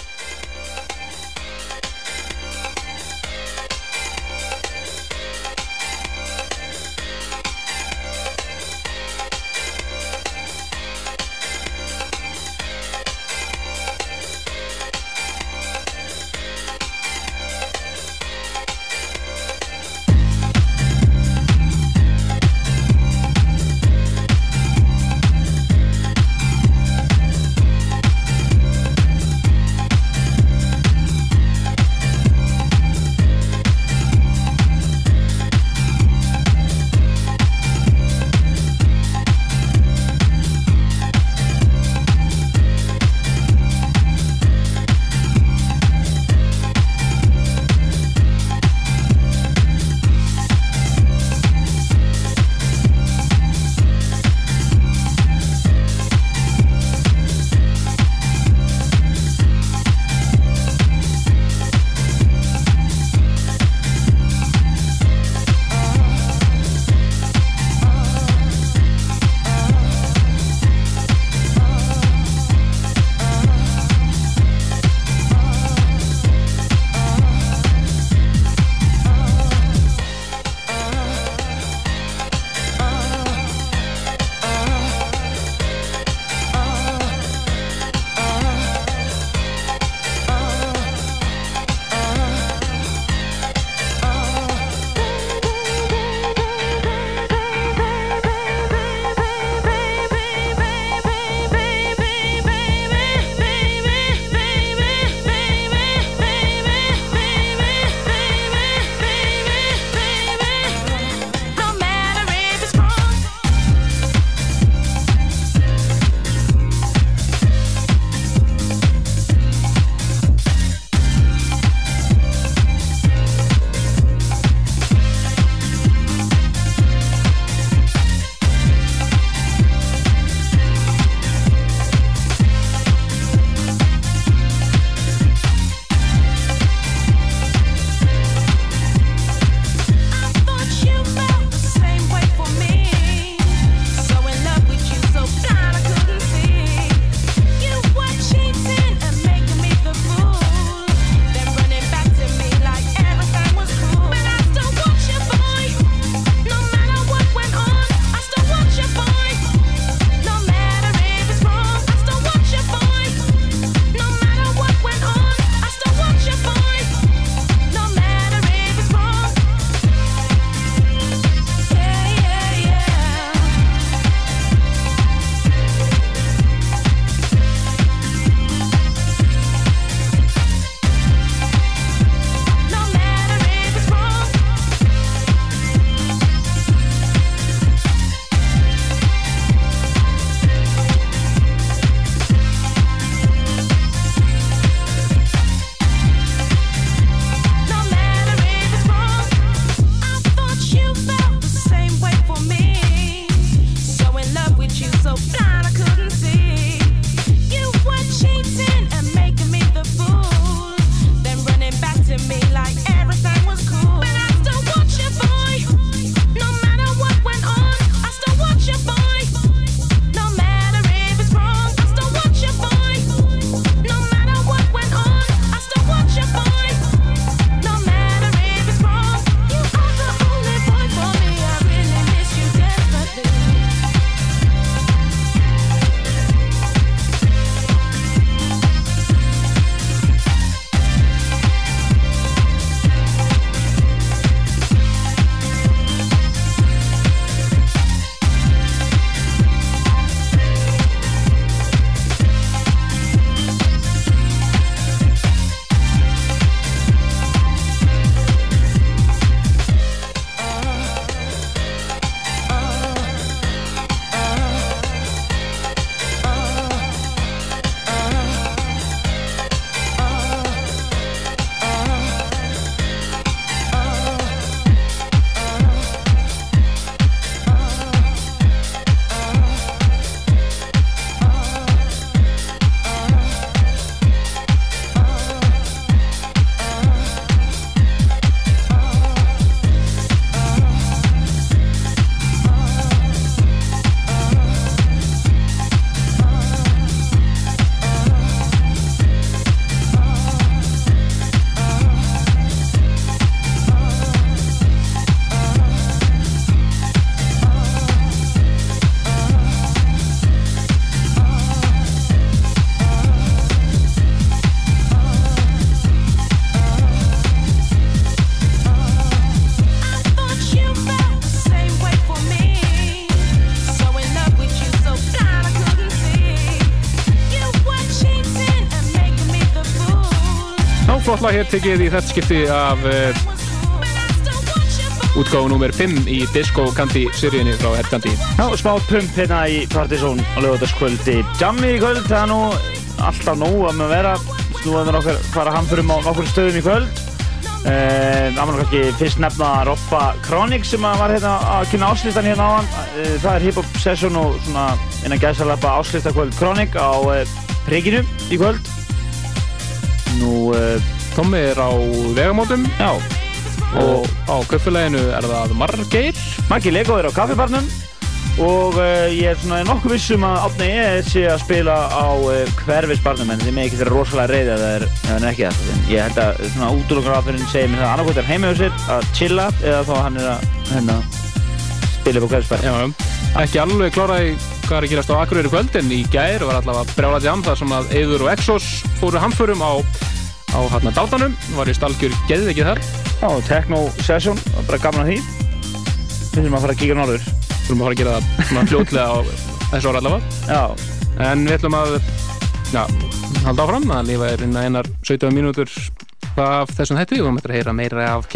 flott lag hér tekið í þetta skipti af uh, útgáðu nummer 5 í Disco Candy seríunni frá Ed Candy. Já, smá pump hérna í Partizón á lögutaskvöldi. Jammi í kvöld, það er nú alltaf nóg að með vera. Snúðum við okkar fara hamförum á nokkur stöðum í kvöld. Uh, það var nú kannski fyrst nefna Robba Kronik sem var hérna að kynna áslistan hérna á hann. Uh, það er hip-hop session og svona innan gæðsalappa áslistakvöld Kronik á Prikinu í kvöld. Nú, Tommi er á vegamótum Já, og á kaupfélaginu er það Margeir. Maggi Lego er á kaffibarnum og uh, ég er svona nokkuð vissum að Átni E sé að spila á uh, hverfisbarnum en þið með ekki þeirra rosalega reyði að það er, er ekki það. Ég held að svona útlökunarafurinn segir mér það annarkvæmt er heima hjá sér að chilla eða þá hann er að hérna, spila upp á hverfisbarnum. Já, ekki alveg kláraði hvað er að gerast á Akureyri í kvöld en í gær var allavega brjála jam þar sem að Eður og Exos fóru hamförum á, á hérna dátanum, var í stalgjur geðið ekki þar. Já, techno session, bara gaman að því. Við þurfum að fara að kíka norður. Þurfum að fara að gera það svona fljótlega á þessu ára allavega. Já, En við ætlum að já, halda áfram að lifa er innan einar 17 mínútur af þessum hætti og við ætlum að heyra meira af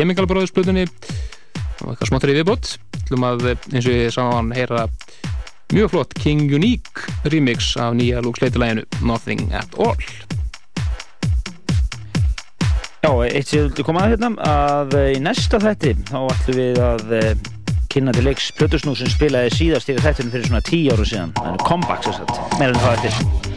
splutunni og eitthvað smáttur í viðbót. Við ætlum að eins og ég saman heyra mjög flott King Unique remix af nýja Luke Slater læginu Nothing at All. Já, eitt sem vildi koma að hérna að eh, í næsta þætti þá ætlum við að eh, kynna til leiks Plötusnú sem spilaði síðast yfir þættinu fyrir svona 10 áru síðan. Það er comeback sér satt, meira en það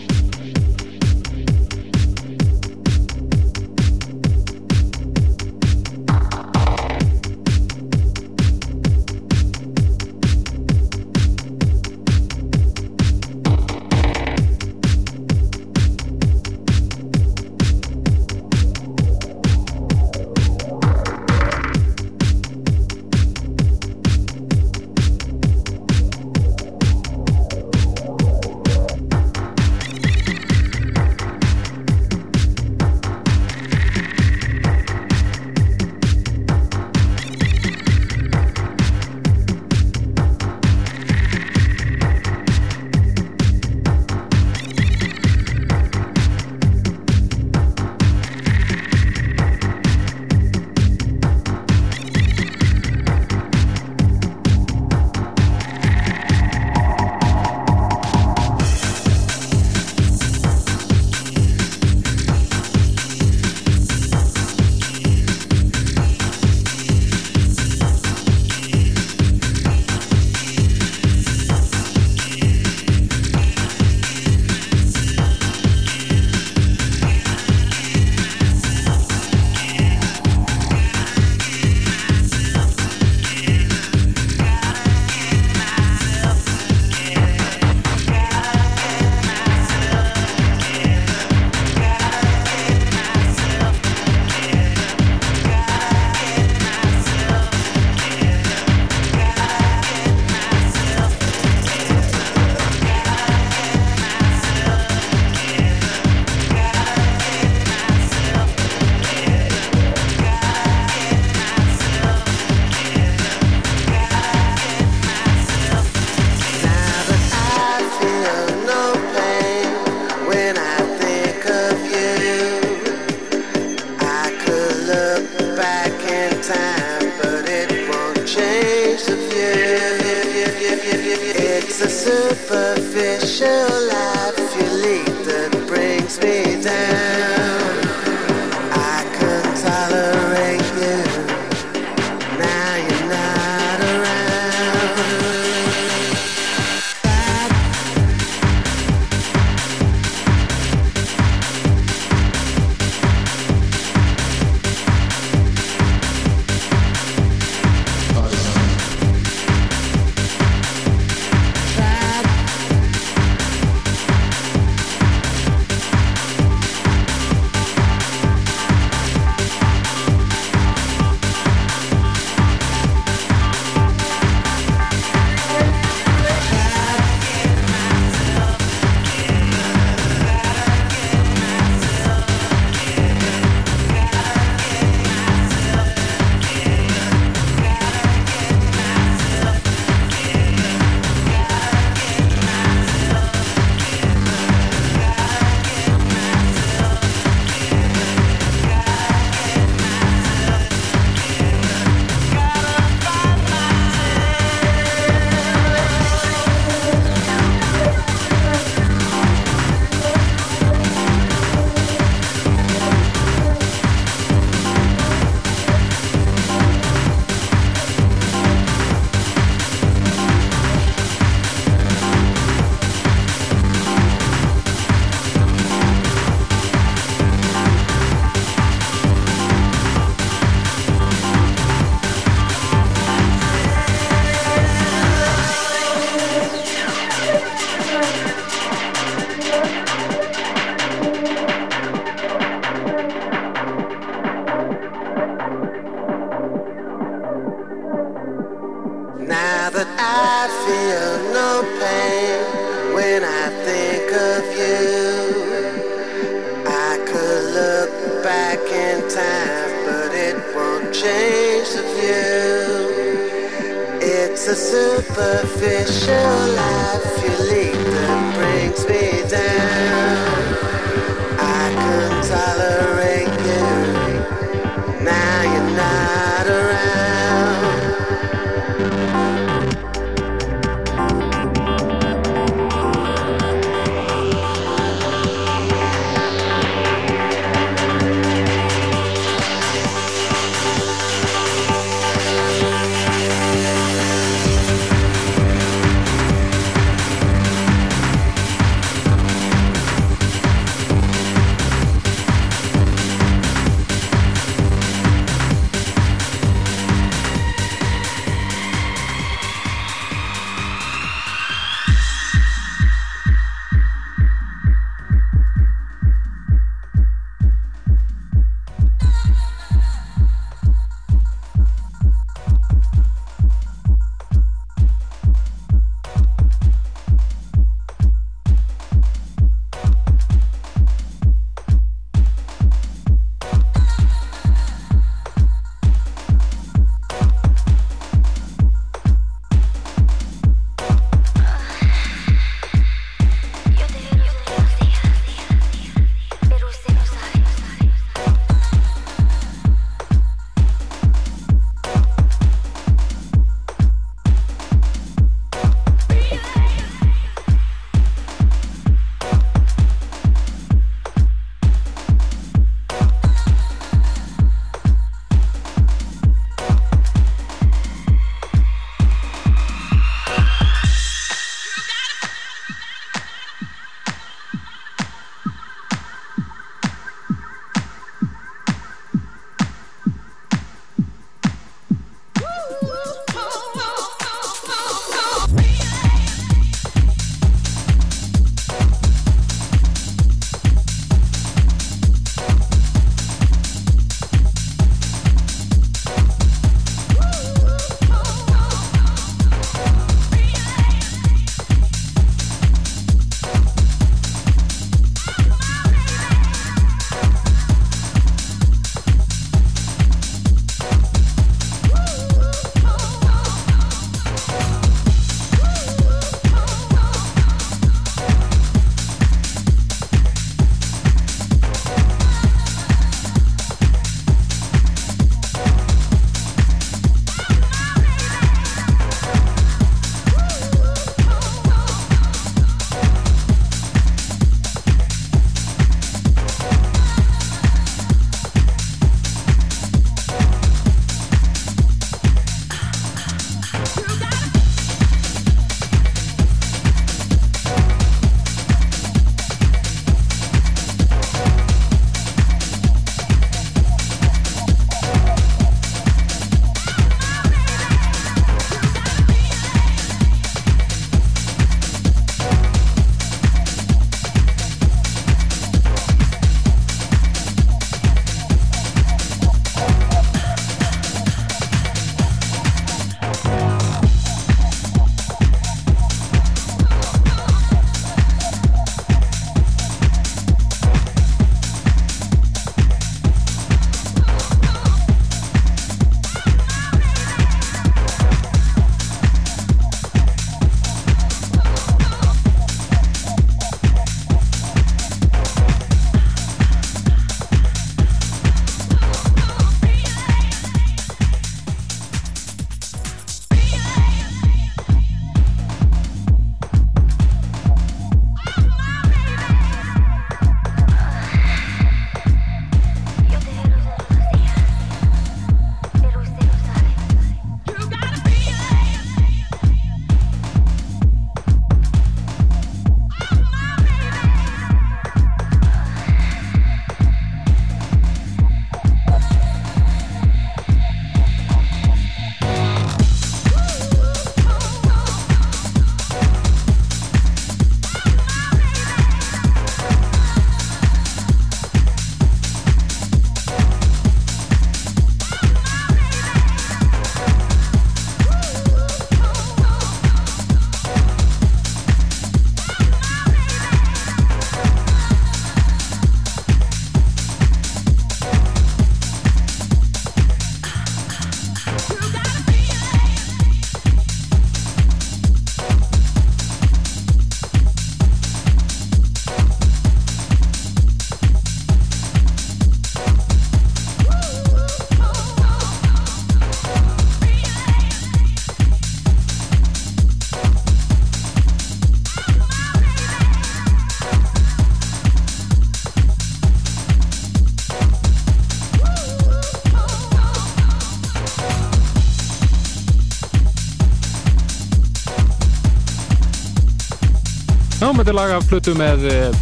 lag af plötu með uh,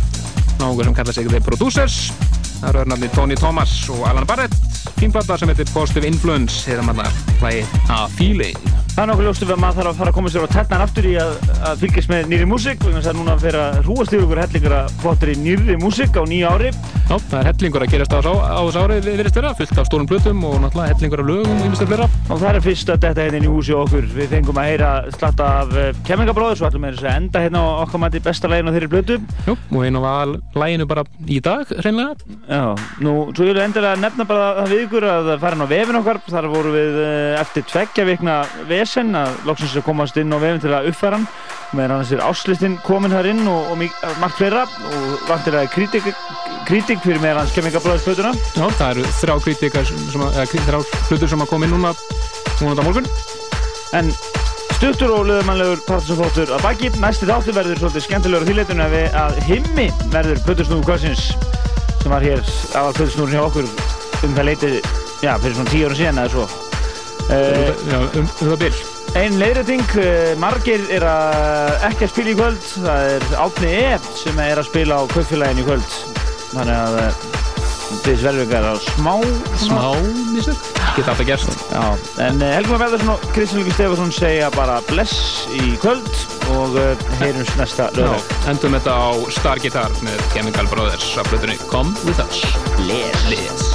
náungur sem kallar sig The Producers. Það eru nafni Tony Thomas og Alan Barrett. Fínplata sem heitir Positive Influence Þeirra manna hlægi A Feeling. Það er nokkuð ljóst ef að maður þarf að fara að koma sér á ternan aftur í að, að fylgjast með nýri músík vegna þess að núna að hrúast yfir ykkur hellingur að flottir í nýri músík á nýja ári Já, það er hellingur að gerast á, þessu ári við virðist vera, fullt af stórum plötum og náttúrulega hellingur af lögum og ýmislega fleira. Og það er fyrst að þetta hérna inn í húsi okkur. Við fengum að heyra slatta af uh, kemmingabróður svo ætlum við að enda hérna á okkar mæti besta lægin á þeirri blötu Jú, og einu var læginu bara í dag, hreinlega. Já, nú, svo ég vil endilega nefna bara það við ykkur að fara inn á vefin okkar. Þar voru við uh, eftir tveggja vikna vesen að loksins að komast inn á vefin til að uppfæra hann. Meðan hann er áslistinn komin þar inn og, og margt fleira og vantir að kritik, kritik fyrir meðan hans kemmingabróðsplötuna Já, það eru þrjá kritikar þrjár hlutur sem að koma inn núna núna á morgun En stuttur og löðumannlegur partisofóttur að baki. Næsti þáttur verður svolítið skemmtilegur á þýrleitinu að, við- að himmi verður plötusnúðu kvölsins sem var hér aðal plötusnúðurinn hjá okkur um það leiti, já, fyrir svona tíu ára síðan eða svo. Uh, Já, um, um það bil Einn leiðræting, uh, margir er að ekki að spila í kvöld, það er Átni E sem er að spila á kvöldfélaginu í kvöld. Þannig að uh, þess verðvíkar á smá, Smá mistök, geta alltaf gerst Já, en uh, Helgum Veðarsson og Kristján Luki Stefansson segja bara bless í kvöld og uh, heyrums næsta lögdag. endum þetta á Star Guitar með Chemical Brothers af plötunni Come With Us Bless. Bless